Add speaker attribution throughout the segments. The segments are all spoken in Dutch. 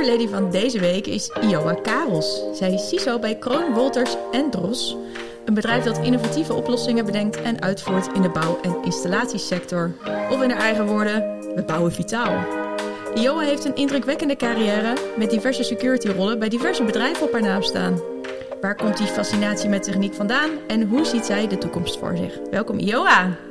Speaker 1: Cyberlady van deze week is Ioa Karels. Zij is CISO bij Kroon, Wolters en Dros. Een bedrijf dat innovatieve oplossingen bedenkt en uitvoert in de bouw- en installatiesector. Of in haar eigen woorden, we bouwen vitaal. Ioa heeft een indrukwekkende carrière met diverse security-rollen bij diverse bedrijven op haar naam staan. Waar komt die fascinatie met techniek vandaan en hoe ziet zij de toekomst voor zich? Welkom Ioa!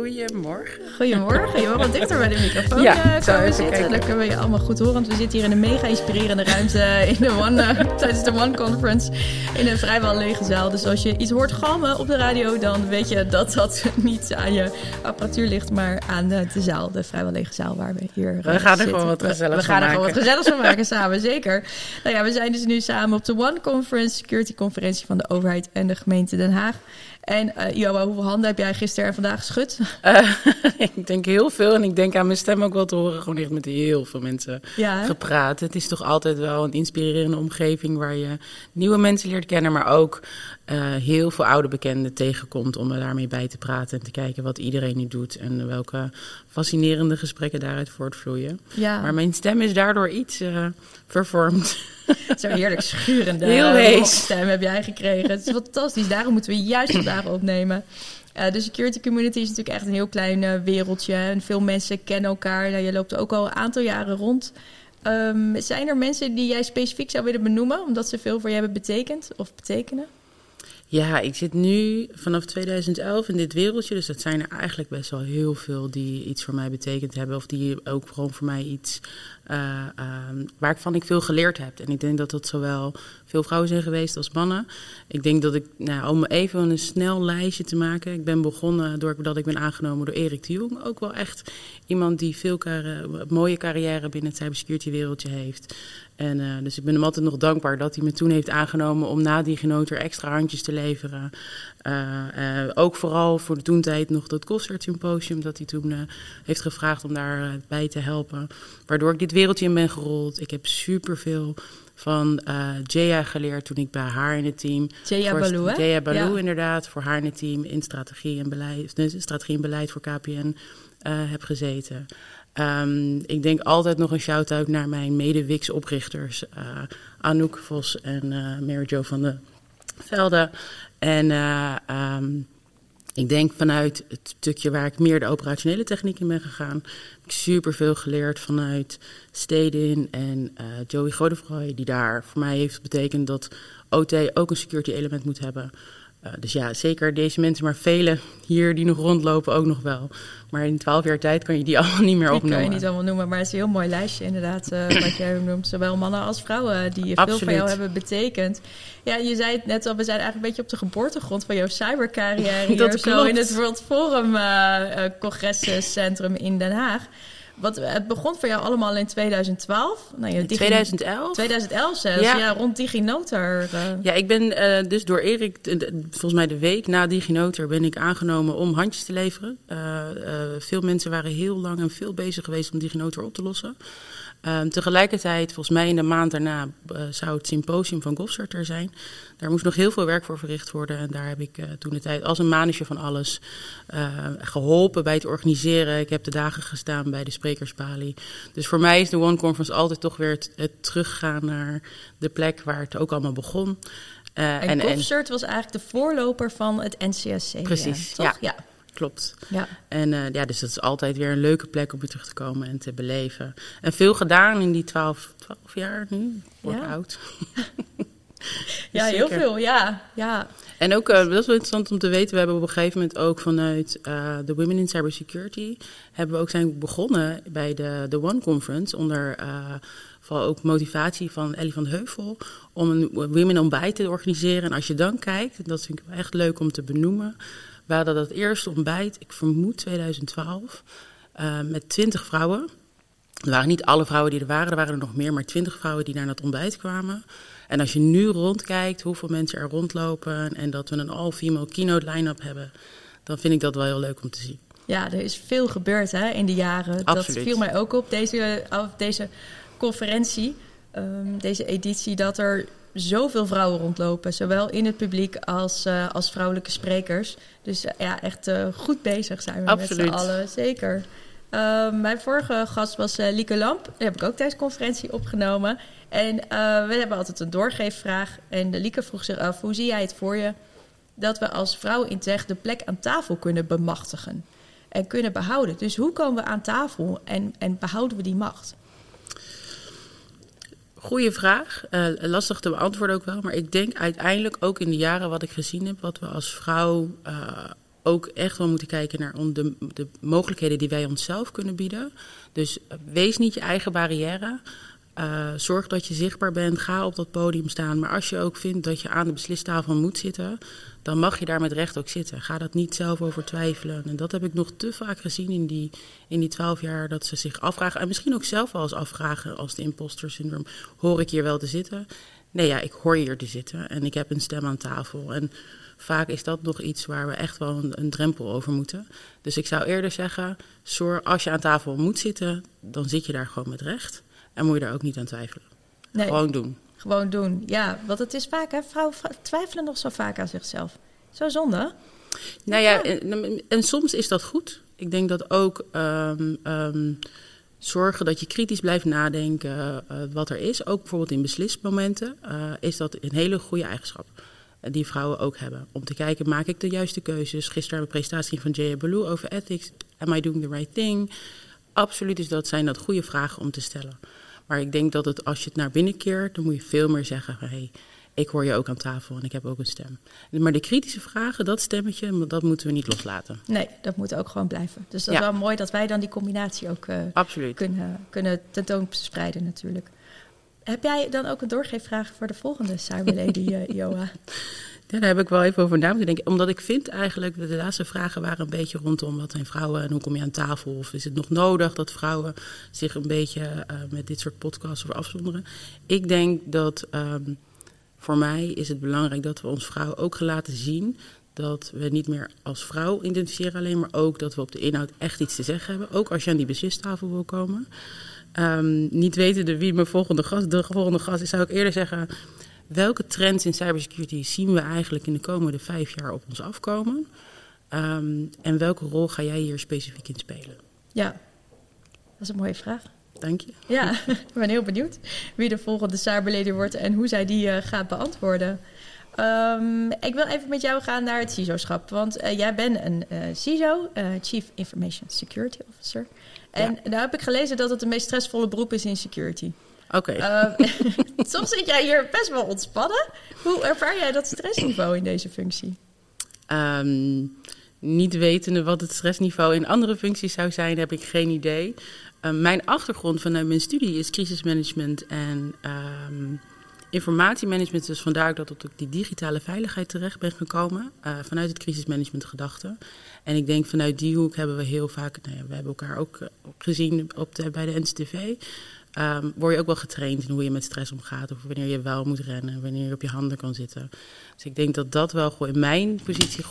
Speaker 2: Goedemorgen.
Speaker 1: Goedemorgen. Je wat dichter bij de microfoon
Speaker 2: Ja,
Speaker 1: eh, komen zitten.
Speaker 2: kijken.
Speaker 1: Dan kunnen we je allemaal goed horen. Want we zitten hier in een mega inspirerende ruimte in de One, eh, tijdens de One Conference. In een vrijwel lege zaal. Dus als je iets hoort galmen op de radio, dan weet je dat dat niet aan je apparatuur ligt, maar aan de, de zaal. De vrijwel lege zaal waar we hier
Speaker 2: We
Speaker 1: eh,
Speaker 2: gaan er gewoon wat
Speaker 1: We-
Speaker 2: gezelligs
Speaker 1: We gaan
Speaker 2: van
Speaker 1: er gewoon wat
Speaker 2: maken.
Speaker 1: gezelligs van maken samen, zeker. Nou ja, we zijn dus nu samen op de One Conference, security conferentie van de overheid en de gemeente Den Haag. En uh, Joa, hoeveel handen heb jij gisteren en vandaag geschud?
Speaker 2: Eh, ik denk heel veel en ik denk aan mijn stem ook wel te horen. Gewoon echt met heel veel mensen
Speaker 1: Ja,
Speaker 2: gepraat. Het is toch altijd wel een inspirerende omgeving waar je nieuwe mensen leert kennen, maar ook eh, heel veel oude bekenden tegenkomt om er daarmee bij te praten en te kijken wat iedereen nu doet en welke fascinerende gesprekken daaruit voortvloeien.
Speaker 1: ja.
Speaker 2: Maar mijn stem is daardoor iets eh, vervormd.
Speaker 1: Zo heerlijk schurende
Speaker 2: Heel
Speaker 1: eh, stem heb jij gekregen. Het is fantastisch. Daarom moeten we juist vandaag opnemen. Eh, de security community is natuurlijk echt een heel klein wereldje. En veel mensen kennen elkaar. Nou, je loopt ook al een aantal jaren rond. Ehm, zijn er mensen die jij specifiek zou willen benoemen, omdat ze veel voor je hebben betekend of betekenen?
Speaker 2: Ja, ik zit nu vanaf 2011 in dit wereldje. Dus dat zijn er eigenlijk best wel heel veel die iets voor mij betekend hebben. Of die ook gewoon voor mij iets uh, uh, waarvan ik veel geleerd heb. En ik denk dat dat zowel veel vrouwen zijn geweest als mannen. Ik denk dat ik, nou, om even een snel lijstje te maken. Ik ben begonnen doordat ik ben aangenomen door Erik de Jong. Ook wel echt iemand die veel mooie carrière binnen het cybersecurity wereldje heeft. En uh, dus ik ben hem altijd nog dankbaar dat hij me toen heeft aangenomen om na die genoter extra handjes te leveren. Uh, uh, ook vooral voor de toentijd nog dat Gossard Symposium dat hij toen heeft gevraagd om daarbij te helpen. Waardoor ik dit wereldje in ben gerold. Ik heb superveel van Jaya geleerd toen ik bij haar in het team.
Speaker 1: Jaya Balou, hè?
Speaker 2: Jaya Balou, ja. inderdaad. Voor haar in het team in strategie en beleid, strategie en beleid voor KPN heb gezeten. Um, ik denk altijd nog een shout-out naar mijn mede-Wix-oprichters. Uh, Anouk Vos en uh, Mary Jo van de Velde. En uh, um, ik denk vanuit het stukje waar ik meer de operationele techniek in ben gegaan... heb ik superveel geleerd vanuit Stedin en Joey Godefroy... die daar voor mij heeft betekend dat OT ook een security element moet hebben... Uh, dus ja, zeker deze mensen, maar vele hier die nog rondlopen ook nog wel. Maar in twaalf jaar tijd kan je die allemaal niet meer
Speaker 1: die
Speaker 2: opnoemen.
Speaker 1: kan je niet allemaal noemen, maar het is een heel mooi lijstje inderdaad, uh, wat jij noemt. Zowel mannen als vrouwen die veel van jou hebben betekend. Ja, je zei het net al, we zijn eigenlijk een beetje op de geboortegrond van jouw cybercarrière hier.
Speaker 2: Dat
Speaker 1: zo in het World Forum uh, congrescentrum in Den Haag. Wat, het begon voor jou allemaal in 2012. Nou, ja,
Speaker 2: Digi 2011?
Speaker 1: 2011 zelfs, ja, ja rond DigiNotar. Uh.
Speaker 2: Ja, ik ben uh, dus door Erik, volgens mij de week na DigiNotar, ben ik aangenomen om handjes te leveren. Uh, veel mensen waren heel lang en veel bezig geweest om DigiNotar op te lossen. Um, tegelijkertijd, volgens mij in de maand daarna, uh, zou het symposium van Gossert er zijn. Daar moest nog heel veel werk voor verricht worden. En daar heb ik uh, toen de tijd als een manetje van alles uh, geholpen bij het organiseren. Ik heb de dagen gestaan bij de sprekerspalie. Dus voor mij is de One Conference altijd toch weer het, het teruggaan naar de plek waar het ook allemaal begon.
Speaker 1: En, en was eigenlijk de voorloper van het NCSC.
Speaker 2: Precies,
Speaker 1: ja.
Speaker 2: Klopt.
Speaker 1: Ja.
Speaker 2: En uh, ja, dus dat is altijd weer een leuke plek om weer terug te komen en te beleven. En veel gedaan in die twaalf, twaalf jaar nu. Word
Speaker 1: ja.
Speaker 2: oud.
Speaker 1: ja, heel veel, ja. ja.
Speaker 2: En ook, uh, dat is wel interessant om te weten, we hebben op een gegeven moment ook vanuit uh, de Women in Cybersecurity, hebben we ook zijn begonnen bij de, de One Conference onder vooral ook motivatie van Ellie van Heuvel om een Women on Bij te organiseren. En als je dan kijkt, dat vind ik wel echt leuk om te benoemen, We hadden dat eerste ontbijt, ik vermoed 2012, uh, met 20 vrouwen. Er waren niet alle vrouwen die er waren, er waren er nog meer, maar 20 vrouwen die naar dat ontbijt kwamen. En als je nu rondkijkt hoeveel mensen er rondlopen en dat we een all-female keynote line-up hebben, dan vind ik dat wel heel leuk om te zien.
Speaker 1: Ja, er is veel gebeurd hè, in de jaren.
Speaker 2: Absoluut.
Speaker 1: Dat viel mij ook op deze, op deze conferentie, um, deze editie, dat er zoveel vrouwen rondlopen. Zowel in het publiek als, uh, als vrouwelijke sprekers. Dus uh, ja, echt uh, goed bezig zijn we
Speaker 2: Absoluut.
Speaker 1: met z'n allen. Zeker. Ehm, mijn vorige gast was Lieke Lamp. Die heb ik ook tijdens de conferentie opgenomen. En we hebben altijd een doorgeefvraag. En Lieke vroeg zich af, hoe zie jij het voor je... dat we als vrouwen in tech de plek aan tafel kunnen bemachtigen? En kunnen behouden. Dus hoe komen we aan tafel en, en behouden we die macht?
Speaker 2: Goeie vraag. Uh, lastig te beantwoorden ook wel. Maar ik denk uiteindelijk ook in de jaren wat ik gezien heb, wat we als vrouw uh, ook echt wel moeten kijken naar de, de, mogelijkheden die wij onszelf kunnen bieden. Dus uh, wees niet je eigen barrière. Zorg dat je zichtbaar bent. Ga op dat podium staan. Maar als je ook vindt dat je aan de beslistafel moet zitten, dan mag je daar met recht ook zitten. Ga dat niet zelf over twijfelen. En dat heb ik nog te vaak gezien in die, in die twaalf jaar dat ze zich afvragen. En misschien ook zelf wel eens afvragen als de imposter syndroom. Hoor ik hier wel te zitten? Nee, ja, ik hoor hier te zitten en ik heb een stem aan tafel. En vaak is dat nog iets waar we echt wel een, een drempel over moeten. Dus ik zou eerder zeggen, zorg, als je aan tafel moet zitten, dan zit je daar gewoon met recht. En moet je daar ook niet aan twijfelen. Nee. Gewoon doen.
Speaker 1: Gewoon doen. Ja, want het is vaak, hè, vrouwen twijfelen nog zo vaak aan zichzelf. Zo zonde.
Speaker 2: Nou ja, en, en soms is dat goed. Ik denk dat ook um, um, zorgen dat je kritisch blijft nadenken uh, wat er is. Ook bijvoorbeeld in beslismomenten uh, is dat een hele goede eigenschap. Die vrouwen ook hebben. Om te kijken, maak ik de juiste keuzes? Gisteren een presentatie van Jaya Baloo over ethics. Am I doing the right thing? Absoluut is dat, zijn dat goede vragen om te stellen. Maar ik denk dat het, als je het naar binnen keert, dan moet je veel meer zeggen: hey, ik hoor je ook aan tafel en ik heb ook een stem. Maar de kritische vragen, dat stemmetje, dat moeten we niet loslaten.
Speaker 1: Nee, dat moet ook gewoon blijven. Dus dat ja. is wel mooi dat wij dan die combinatie ook uh, kunnen, kunnen tentoonspreiden natuurlijk. Heb jij dan ook een doorgeefvraag voor de volgende Cyberlady, uh, Joa?
Speaker 2: Ja, daar heb ik wel even over na moeten denken. Omdat ik vind eigenlijk, de laatste vragen waren een beetje rondom wat zijn vrouwen en hoe kom je aan tafel? Of is het nog nodig dat vrouwen zich een beetje uh, met dit soort podcasts over afzonderen? Ik denk dat um, voor mij is het belangrijk dat we ons vrouwen ook laten zien dat we niet meer als vrouw identificeren alleen, maar ook dat we op de inhoud echt iets te zeggen hebben. Ook als je aan die beslistafel wil komen. Um, niet weten wie mijn volgende gast, de volgende gast is, zou ik eerder zeggen welke trends in cybersecurity zien we eigenlijk in de komende vijf jaar op ons afkomen? Um, en welke rol ga jij hier specifiek in spelen?
Speaker 1: Ja, dat is een mooie vraag.
Speaker 2: Dank je.
Speaker 1: Ja, ik ben heel benieuwd wie de volgende cyberleder wordt en hoe zij die uh, gaat beantwoorden. Um, ik wil even met jou gaan naar het CISO-schap. Want uh, jij bent een uh, CISO, Chief Information Security Officer. En ja. daar heb ik gelezen dat het de meest stressvolle beroep is in security.
Speaker 2: Oké. Okay.
Speaker 1: Uh, soms zit jij hier best wel ontspannen. Hoe ervaar jij dat stressniveau in deze functie?
Speaker 2: Um, niet wetende wat het stressniveau in andere functies zou zijn, heb ik geen idee. Uh, mijn achtergrond vanuit mijn studie is crisismanagement en um, informatiemanagement. Dus vandaar dat ik op die digitale veiligheid terecht ben gekomen. Uh, vanuit het crisismanagement gedachte. En ik denk vanuit die hoek hebben we heel vaak, nou ja, we hebben elkaar ook gezien op de, bij de NCTV. Um, word je ook wel getraind in hoe je met stress omgaat. Of wanneer je wel moet rennen, wanneer je op je handen kan zitten. Dus ik denk dat dat wel gewoon in mijn positie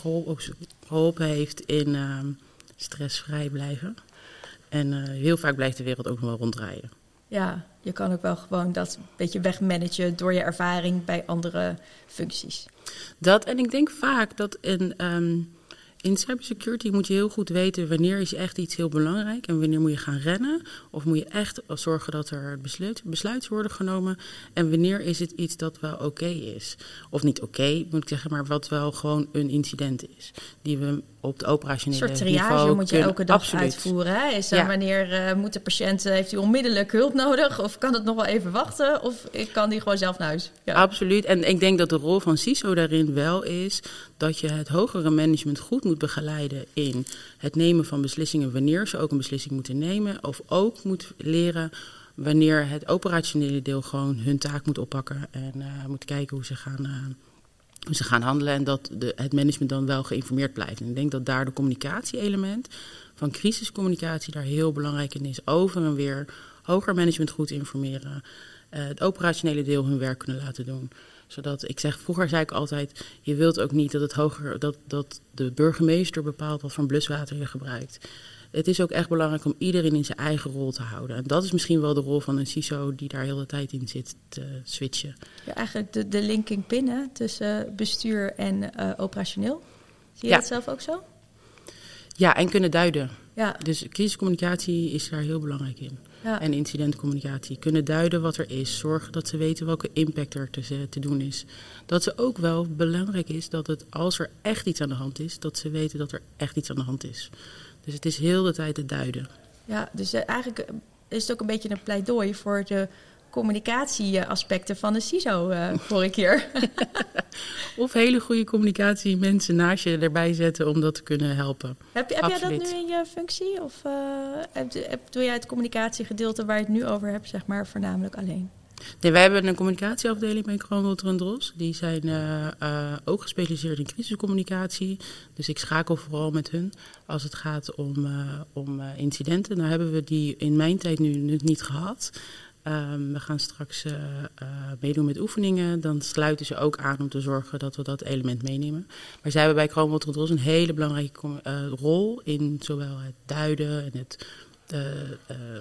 Speaker 2: geholpen heeft in um, stressvrij blijven. En uh, heel vaak blijft de wereld ook nog wel ronddraaien.
Speaker 1: Ja, je kan ook wel gewoon dat een beetje wegmanagen door je ervaring bij andere functies.
Speaker 2: Dat, en ik denk vaak dat in, um, in cybersecurity moet je heel goed weten wanneer is echt iets heel belangrijk en wanneer moet je gaan rennen. Of moet je echt zorgen dat er besluit, besluiten worden genomen. En wanneer is het iets dat wel oké okay is. Of niet oké, okay, moet ik zeggen, maar wat wel gewoon een incident is. Die we op het operationele
Speaker 1: niveau... Een soort triage
Speaker 2: niveau
Speaker 1: moet je elke dag Absoluut. uitvoeren. Hè? Is er ja. wanneer uh, moet de patiënt, heeft hij onmiddellijk hulp nodig? Of kan het nog wel even wachten? Of kan die gewoon zelf naar huis?
Speaker 2: Ja. Absoluut. En ik denk dat de rol van CISO daarin wel is... dat je het hogere management goed moet begeleiden... in het nemen van beslissingen wanneer ze ook een beslissing moeten nemen. Of ook moet leren wanneer het operationele deel gewoon hun taak moet oppakken... en uh, moet kijken hoe ze gaan... Uh, ze gaan handelen en dat de, het management dan wel geïnformeerd blijft. En ik denk dat daar de communicatie-element van crisiscommunicatie daar heel belangrijk in is. Over en weer hoger management goed informeren. Uh, het operationele deel hun werk kunnen laten doen. Zodat, ik zeg, vroeger zei ik altijd, je wilt ook niet dat, het hoger, dat, dat de burgemeester bepaalt wat voor bluswater je gebruikt het is ook echt belangrijk om iedereen in zijn eigen rol te houden. En dat is misschien wel de rol van een CISO die daar heel de tijd in zit te switchen.
Speaker 1: Ja, eigenlijk de, de linking pinnen tussen bestuur en uh, operationeel. Zie je dat zelf ook zo?
Speaker 2: Ja, en kunnen duiden. Ja. Dus crisiscommunicatie is daar heel belangrijk in. Ja. En incidentcommunicatie. Kunnen duiden wat er is. Zorgen dat ze weten welke impact er te, te doen is. Dat ze ook wel belangrijk is dat het, als er echt iets aan de hand is, dat ze weten dat er echt iets aan de hand is. Dus het is heel de tijd te duiden.
Speaker 1: Ja, dus eigenlijk is het ook een beetje een pleidooi voor de communicatieaspecten van de CISO, uh, voor een keer.
Speaker 2: of hele goede communicatie, mensen naast je erbij zetten om dat te kunnen helpen.
Speaker 1: Heb, heb jij dat nu in je functie? Of uh, doe jij het communicatiegedeelte waar je het nu over hebt, zeg maar, voornamelijk alleen?
Speaker 2: Nee, wij hebben een communicatieafdeling bij Kroonwolter en Dros. Die zijn uh, uh, ook gespecialiseerd in crisiscommunicatie. Dus ik schakel vooral met hun als het gaat om, uh, om incidenten. Nou hebben we die in mijn tijd nu niet gehad. Um, we gaan straks meedoen met oefeningen. Dan sluiten ze ook aan om te zorgen dat we dat element meenemen. Maar zij hebben bij en Dros een hele belangrijke rol in zowel het duiden en het uh,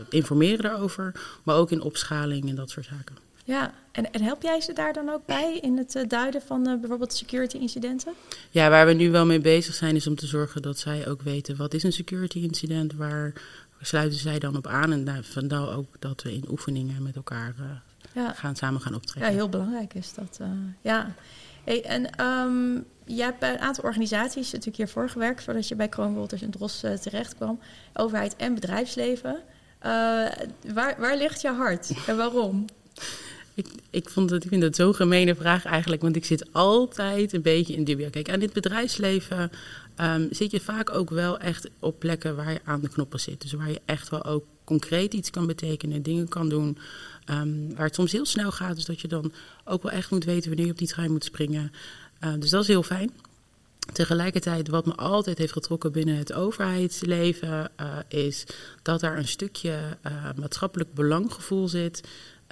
Speaker 2: informeren daarover, maar ook in opschaling en dat soort zaken.
Speaker 1: Ja, en, en help jij ze daar dan ook bij in het uh, duiden van bijvoorbeeld security incidenten?
Speaker 2: Ja, waar we nu wel mee bezig zijn is om te zorgen dat zij ook weten wat is een security incident, waar sluiten zij dan op aan en nou, vandaar ook dat we in oefeningen met elkaar ja. gaan samen gaan optreden.
Speaker 1: Ja, heel belangrijk is dat. ja. Hey, en um, je hebt bij een aantal organisaties natuurlijk hiervoor gewerkt voordat je bij Kroonwolters en Dros uh, terecht kwam. Overheid en bedrijfsleven. Uh, waar, waar ligt je hart en waarom?
Speaker 2: Ik, ik, vond het, ik vind dat zo'n gemene vraag eigenlijk, want ik zit altijd een beetje in dubio. Kijk, aan dit bedrijfsleven um, zit je vaak ook wel echt op plekken waar je aan de knoppen zit. Dus waar je echt wel ook concreet iets kan betekenen, dingen kan doen. Um, waar het soms heel snel gaat, dus dat je dan ook wel echt moet weten wanneer je op die trein moet springen. Uh, dus dat is heel fijn. Tegelijkertijd, wat me altijd heeft getrokken binnen het overheidsleven, uh, is dat daar een stukje uh, maatschappelijk belanggevoel zit.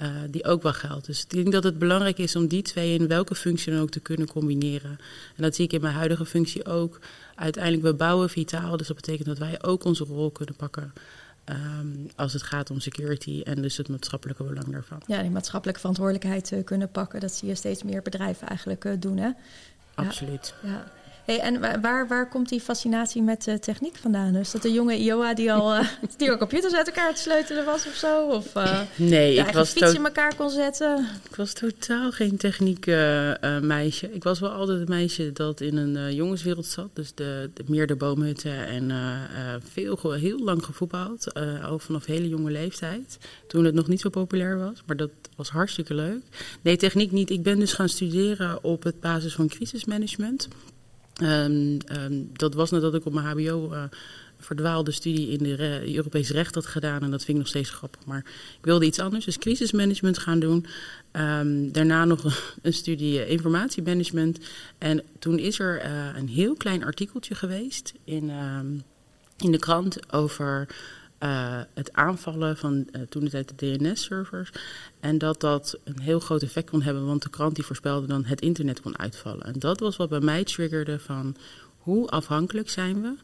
Speaker 2: Uh, die ook wel geldt. Dus ik denk dat het belangrijk is om die twee in welke functie dan ook te kunnen combineren. En dat zie ik in mijn huidige functie ook. Uiteindelijk, we bouwen vitaal, dus dat betekent dat wij ook onze rol kunnen pakken. Um, als het gaat om security en dus het maatschappelijke belang daarvan.
Speaker 1: Ja, die maatschappelijke verantwoordelijkheid uh, kunnen pakken. Dat zie je steeds meer bedrijven eigenlijk uh, doen, hè?
Speaker 2: Absoluut.
Speaker 1: Ja. ja. Hey, en waar, waar komt die fascinatie met uh, techniek vandaan? Is dat de jonge Ioa die al, uh, die al computers uit elkaar te sleutelen was of zo? Of uh,
Speaker 2: nee, ik was
Speaker 1: fiets in elkaar kon zetten?
Speaker 2: Ik was totaal geen techniek meisje. Ik was wel altijd het meisje dat in een jongenswereld zat. Dus de, de, meer de boomhutten en veel, heel lang gevoetbald. al vanaf hele jonge leeftijd. Toen het nog niet zo populair was. Maar dat was hartstikke leuk. Nee, techniek niet. Ik ben dus gaan studeren op het basis van crisismanagement. Um, um, dat was nadat ik op mijn HBO uh, verdwaalde studie in de re Europees recht had gedaan. En dat vind ik nog steeds grappig. Maar ik wilde iets anders, dus crisismanagement gaan doen. Um, daarna nog een studie uh, informatiemanagement. En toen is er uh, een heel klein artikeltje geweest in, in de krant over uh, het aanvallen van uh, toen de tijd de DNS-servers. En dat dat een heel groot effect kon hebben, want de krant die voorspelde dan het internet kon uitvallen. En dat was wat bij mij triggerde van hoe afhankelijk zijn we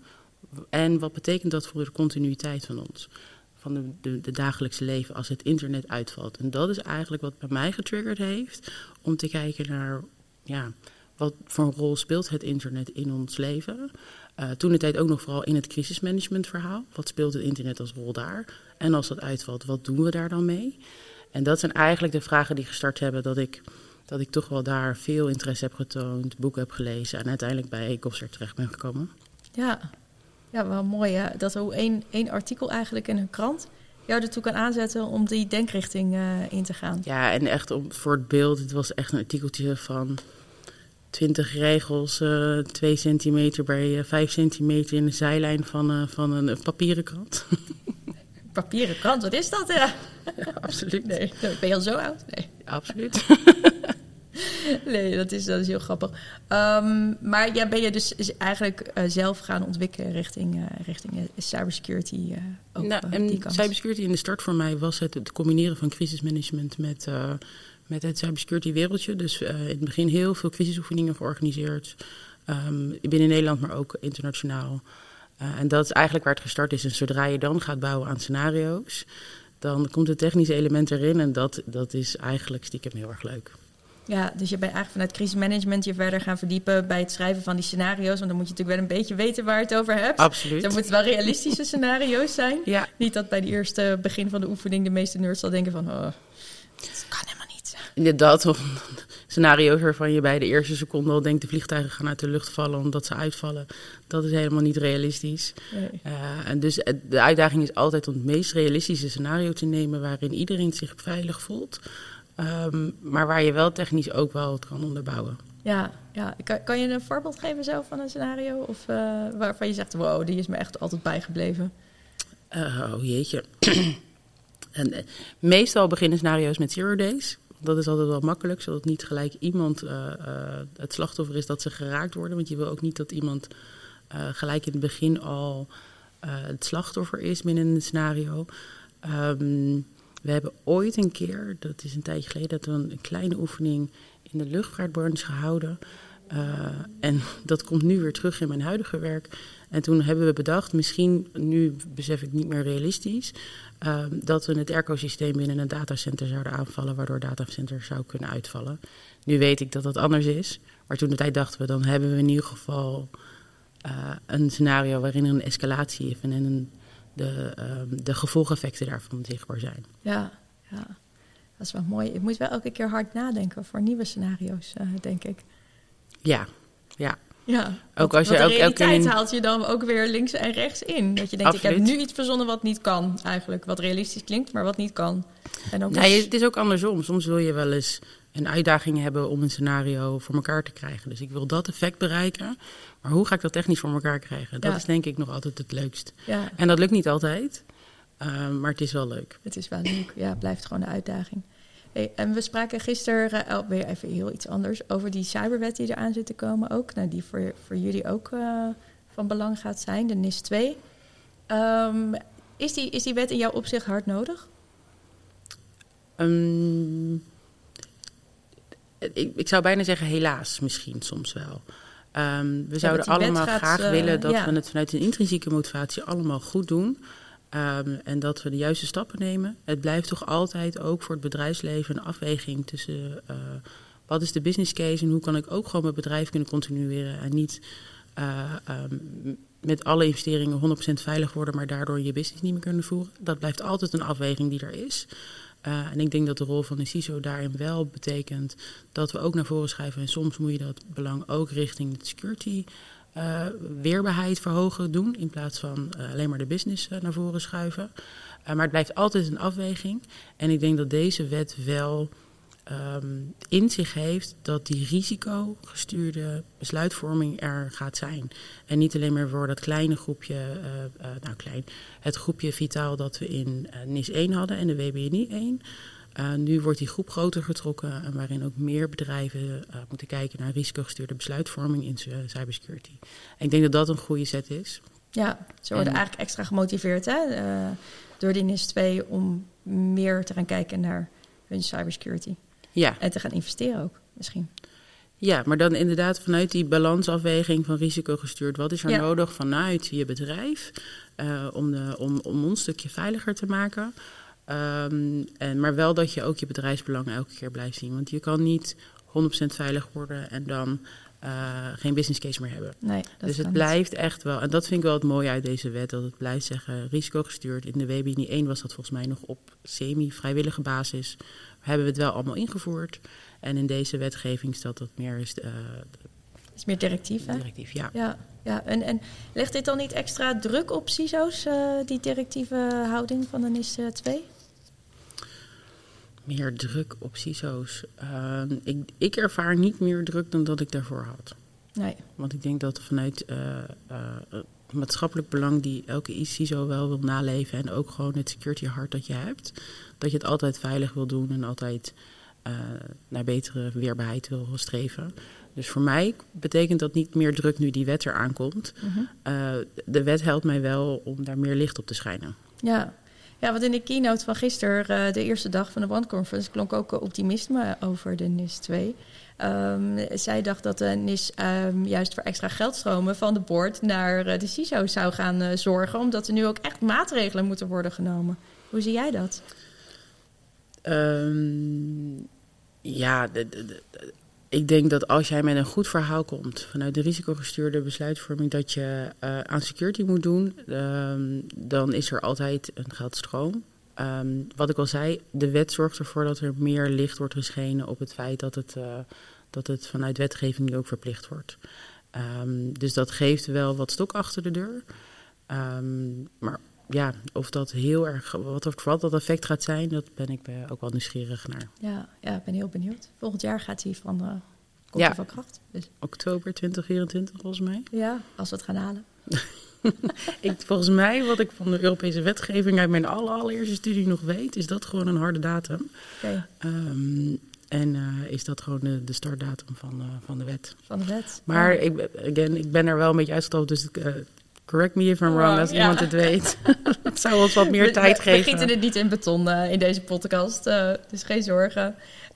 Speaker 2: en wat betekent dat voor de continuïteit van ons. Van de, de, de dagelijkse leven als het internet uitvalt. En dat is eigenlijk wat bij mij getriggerd heeft om te kijken naar ja, wat voor een rol speelt het internet in ons leven. Uh, toen de tijd ook nog vooral in het crisismanagement verhaal. Wat speelt het internet als rol daar? En als dat uitvalt, wat doen we daar dan mee? En dat zijn eigenlijk de vragen die gestart hebben dat ik, dat ik toch wel daar veel interesse heb getoond, boeken heb gelezen en uiteindelijk bij Gosser terecht ben gekomen.
Speaker 1: Ja, ja wel mooi hè? dat er één, één artikel eigenlijk in een krant jou ertoe kan aanzetten om die denkrichting uh, in te gaan.
Speaker 2: Ja, en echt om, voor het beeld, het was echt een artikeltje van 20 regels, uh, eh, 2 centimeter bij uh, 5 centimeter in de zijlijn van, uh, van een, een papieren krant.
Speaker 1: papieren krant, wat is dat? Ja,
Speaker 2: ja absoluut.
Speaker 1: Nee, ben je al zo oud? Nee.
Speaker 2: Ja, absoluut.
Speaker 1: nee, dat is, dat is heel grappig. Um, maar ja, ben je dus eigenlijk zelf gaan ontwikkelen richting, richting cybersecurity? Ook,
Speaker 2: nou, en cybersecurity in de start voor mij was het, het combineren van crisismanagement met, met het cybersecurity wereldje. Dus in het begin heel veel crisisoefeningen georganiseerd. Um, binnen Nederland, maar ook internationaal. en dat is eigenlijk waar het gestart is. En zodra je dan gaat bouwen aan scenario's, dan komt het technische element erin. En dat, dat is eigenlijk stiekem heel erg leuk.
Speaker 1: Ja, dus je bent eigenlijk vanuit crisismanagement je verder gaan verdiepen bij het schrijven van die scenario's. Want dan moet je natuurlijk wel een beetje weten waar het over hebt.
Speaker 2: Absoluut.
Speaker 1: Dan moeten het wel realistische scenario's zijn.
Speaker 2: Ja.
Speaker 1: Niet dat bij de eerste begin van de oefening de meeste nerds al denken van... Oh, dat kan helemaal niet.
Speaker 2: Inderdaad, of scenario's waarvan je bij de eerste seconde al denkt... de vliegtuigen gaan uit de lucht vallen omdat ze uitvallen. Dat is helemaal niet realistisch.
Speaker 1: Nee.
Speaker 2: Uh, en dus de uitdaging is altijd om het meest realistische scenario te nemen... waarin iedereen zich veilig voelt... Um, maar waar je wel technisch ook wel het kan onderbouwen.
Speaker 1: Ja, ja. Kan, kan je een voorbeeld geven zelf van een scenario? Of uh, waarvan je zegt, wow, die is me echt altijd bijgebleven?
Speaker 2: Uh, oh jeetje. en, uh, meestal beginnen scenario's met zero days. Dat is altijd wel makkelijk, zodat niet gelijk iemand het slachtoffer is dat ze geraakt worden. Want je wil ook niet dat iemand gelijk in het begin al het slachtoffer is binnen een scenario. Um, we hebben ooit een keer, dat is een tijdje geleden, dat we een, kleine oefening in de luchtvaartbranche gehouden. Uh, en dat komt nu weer terug in mijn huidige werk. En toen hebben we bedacht, misschien, nu besef ik niet meer realistisch, uh, dat we het ecosysteem binnen een datacenter zouden aanvallen, waardoor datacenter zou kunnen uitvallen. Nu weet ik dat dat anders is, maar toen de dachten we, dan hebben we in ieder geval uh, een scenario waarin er een escalatie is en een de, um, de gevolgeffecten daarvan zichtbaar zijn.
Speaker 1: Ja, ja, dat is wel mooi. Je moet wel elke keer hard nadenken voor nieuwe scenario's, uh, denk ik.
Speaker 2: Ja, ja.
Speaker 1: Ja, ook als je de ook realiteit haalt je dan ook weer links en rechts in. Dat je denkt, Absoluut. ik heb nu iets verzonnen wat niet kan eigenlijk. Wat realistisch klinkt, maar wat niet kan.
Speaker 2: En ook nee, het is ook andersom. Soms wil je wel eens een uitdaging hebben om een scenario voor elkaar te krijgen. Dus ik wil dat effect bereiken. Maar hoe ga ik dat technisch voor elkaar krijgen? Dat ja. is denk ik nog altijd het leukst.
Speaker 1: Ja.
Speaker 2: En dat lukt niet altijd, uh, maar het is wel leuk.
Speaker 1: Het is wel leuk, ja, het blijft gewoon een uitdaging. Hey, en we spraken gisteren, uh, weer even heel iets anders, over die cyberwet die eraan zit te komen ook. Nou, die voor, voor jullie ook uh, van belang gaat zijn, de NIS 2. Um, is, die, is die wet in jouw opzicht hard nodig?
Speaker 2: Um, ik, ik, zou bijna zeggen helaas misschien soms wel. Um, we ja, zouden allemaal graag uh, willen dat ja. we het vanuit een intrinsieke motivatie allemaal goed doen. Um, en dat we de juiste stappen nemen. Het blijft toch altijd ook voor het bedrijfsleven een afweging tussen uh, wat is de business case en hoe kan ik ook gewoon mijn bedrijf kunnen continueren en niet uh, um, met alle investeringen 100% veilig worden, maar daardoor je business niet meer kunnen voeren. Dat blijft altijd een afweging die er is. Uh, en ik denk dat de rol van de CISO daarin wel betekent dat we ook naar voren schuiven. En soms moet je dat belang ook richting de security uh, weerbaarheid verhogen doen. In plaats van uh, alleen maar de business naar voren schuiven. maar het blijft altijd een afweging. En ik denk dat deze wet wel um, in zich heeft dat die risicogestuurde besluitvorming er gaat zijn. En niet alleen maar voor dat kleine groepje, nou klein, het groepje vitaal dat we in NIS 1 hadden en de WBNI 1. Uh, nu wordt die groep groter getrokken, en waarin ook meer bedrijven uh, moeten kijken naar risicogestuurde besluitvorming in cybersecurity. En ik denk dat dat een goede set is.
Speaker 1: Ja, ze worden en, eigenlijk extra gemotiveerd hè, uh, door die NIS 2 om meer te gaan kijken naar hun cybersecurity.
Speaker 2: Ja.
Speaker 1: En te gaan investeren ook, misschien.
Speaker 2: Ja, maar dan inderdaad vanuit die balansafweging van risicogestuurd. Wat is er ja. nodig vanuit je bedrijf uh, om, de, om, om ons stukje veiliger te maken? Um, en, maar wel dat je ook je bedrijfsbelangen elke keer blijft zien. Want je kan niet 100% veilig worden en dan uh, geen business case meer hebben.
Speaker 1: Nee,
Speaker 2: dus het blijft niet. echt wel, en dat vind ik wel het mooie uit deze wet, dat het blijft zeggen risicogestuurd. In de WBNI 1 was dat volgens mij nog op semi-vrijwillige basis hebben we het wel allemaal ingevoerd. En in deze wetgeving staat dat meer is. Uh,
Speaker 1: is meer directief, hè?
Speaker 2: Directief, ja.
Speaker 1: ja, ja. En, en legt dit dan niet extra druk op CISO's, uh, die directieve houding van de NIS 2?
Speaker 2: Meer druk op CISO's. Uh, ik, ik ervaar niet meer druk dan dat ik daarvoor had.
Speaker 1: Nee.
Speaker 2: Want ik denk dat vanuit uh, maatschappelijk belang die elke CISO wel wil naleven en ook gewoon het security hart dat je hebt, dat je het altijd veilig wil doen en altijd naar betere weerbaarheid wil streven. Dus voor mij betekent dat niet meer druk nu die wet er aankomt. Mhm. de wet helpt mij wel om daar meer licht op te schijnen.
Speaker 1: Ja, ja, want in de keynote van gisteren, uh, de eerste dag van de brandconference, klonk ook optimisme over de NIS 2. Um, zij dacht dat de NIS um, juist voor extra geldstromen van de board naar uh, de CISO zou gaan zorgen, omdat er nu ook echt maatregelen moeten worden genomen. Hoe zie jij dat?
Speaker 2: Um, ja, de, de, ik denk dat als jij met een goed verhaal komt vanuit de risicogestuurde besluitvorming dat je uh, aan security moet doen, um, dan is er altijd een geldstroom. Um, wat ik al zei, de wet zorgt ervoor dat er meer licht wordt geschenen op het feit dat het, uh, dat het vanuit wetgeving nu ook verplicht wordt. Um, dus dat geeft wel wat stok achter de deur. maar ja, of dat heel erg, wat, wat dat effect gaat zijn, dat ben ik ook wel nieuwsgierig naar.
Speaker 1: Ja, ja, ik ben heel benieuwd. Volgend jaar gaat hij van, komt ja. van kracht.
Speaker 2: Dus. Oktober 2024 volgens mij.
Speaker 1: Ja, als we het gaan halen.
Speaker 2: ik, volgens mij, wat ik van de Europese wetgeving uit mijn allereerste studie nog weet, is dat gewoon een harde datum. Okay. Um, en uh, is dat gewoon de, de startdatum van, uh, van de wet.
Speaker 1: Van de wet.
Speaker 2: Maar ja. ik, again, ik ben er wel een beetje uitgestapt, dus ik, uh, Correct me if I'm wrong, als iemand het weet. Het zou ons wat meer
Speaker 1: we,
Speaker 2: tijd
Speaker 1: we,
Speaker 2: geven.
Speaker 1: We gieten het niet in beton uh, in deze podcast, uh, dus geen zorgen.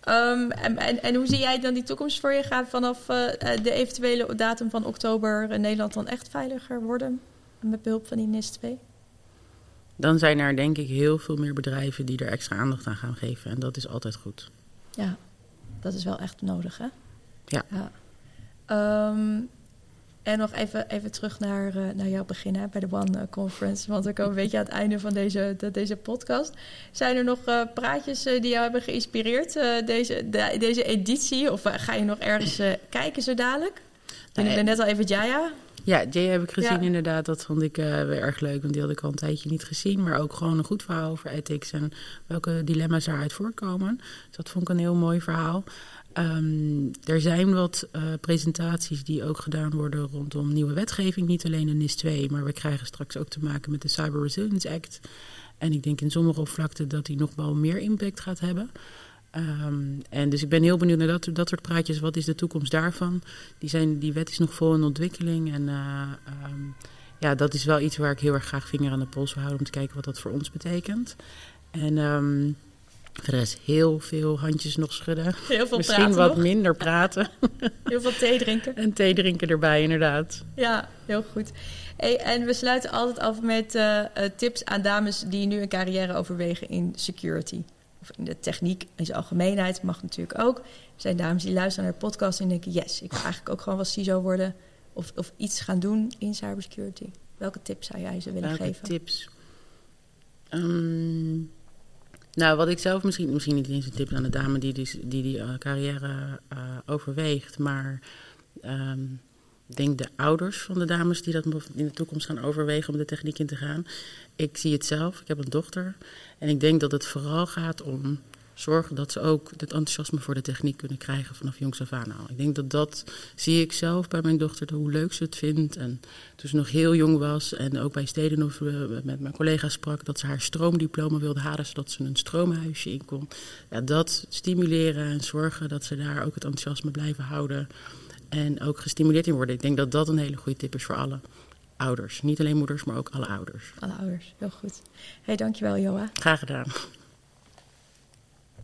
Speaker 1: Um, en, en, en, hoe zie jij dan die toekomst voor je? Gaat vanaf uh, de eventuele datum van oktober Nederland dan echt veiliger worden? Met behulp van die NIS 2?
Speaker 2: Dan zijn er denk ik heel veel meer bedrijven die er extra aandacht aan gaan geven. En dat is altijd goed.
Speaker 1: Ja, dat is wel echt nodig, hè?
Speaker 2: Ja.
Speaker 1: ja. Um, en nog even, even terug naar, uh, naar jouw begin hè, bij de One uh, Conference. Want we komen een beetje aan het einde van deze, de, deze podcast. Zijn er nog uh, praatjes die jou hebben geïnspireerd, deze, de, deze editie? Of ga je nog ergens kijken zo dadelijk? Nee. Ik ben net al even Jaya.
Speaker 2: Ja, Jay heb ik gezien ja. inderdaad. Dat vond ik weer erg leuk, want die had ik al een tijdje niet gezien. Maar ook gewoon een goed verhaal over ethics en welke dilemma's daaruit voorkomen. Dus dat vond ik een heel mooi verhaal. Um, er zijn wat uh, presentaties die ook gedaan worden rondom nieuwe wetgeving. Niet alleen de NIS 2, maar we krijgen straks ook te maken met de Cyber Resilience Act. En ik denk in sommige oppervlakte dat die nog wel meer impact gaat hebben. Um, en dus ik ben heel benieuwd naar dat, dat soort praatjes. Wat is de toekomst daarvan? Die, zijn, die wet is nog vol in ontwikkeling. En uh, um, ja, dat is wel iets waar ik heel erg graag vinger aan de pols wil houden... om te kijken wat dat voor ons betekent. En... Verder is heel veel handjes nog schudden.
Speaker 1: Heel veel
Speaker 2: Misschien wat
Speaker 1: nog.
Speaker 2: minder praten.
Speaker 1: Heel veel thee drinken.
Speaker 2: En thee drinken erbij, inderdaad.
Speaker 1: Ja, heel goed. Hey, en we sluiten altijd af met uh, tips aan dames die nu een carrière overwegen in security. Of in de techniek in zijn algemeenheid, mag natuurlijk ook. Er zijn dames die luisteren naar de podcast en denken... yes, ik wil eigenlijk ook gewoon wel CISO worden... of, of iets gaan doen in cybersecurity. Welke tips zou jij ze willen
Speaker 2: Welke
Speaker 1: geven?
Speaker 2: tips? Um... Nou, wat ik zelf misschien, misschien niet eens een tip aan de dame die die, die, die uh, carrière uh, overweegt, maar um, ik denk de ouders van de dames die dat in de toekomst gaan overwegen om de techniek in te gaan. Ik zie het zelf, ik heb een dochter en ik denk dat het vooral gaat om zorgen dat ze ook het enthousiasme voor de techniek kunnen krijgen vanaf jongs af aan. Ik denk dat dat zie ik zelf bij mijn dochter, hoe leuk ze het vindt. En toen ze nog heel jong was en ook bij steden of met mijn collega's sprak, dat ze haar stroomdiploma wilde halen, zodat ze een stroomhuisje in kon. Ja, dat stimuleren en zorgen dat ze daar ook het enthousiasme blijven houden. En ook gestimuleerd in worden. Ik denk dat dat een hele goede tip is voor alle ouders. Niet alleen moeders, maar ook alle ouders.
Speaker 1: Alle ouders, heel goed. hey, dankjewel Joa.
Speaker 2: Graag gedaan.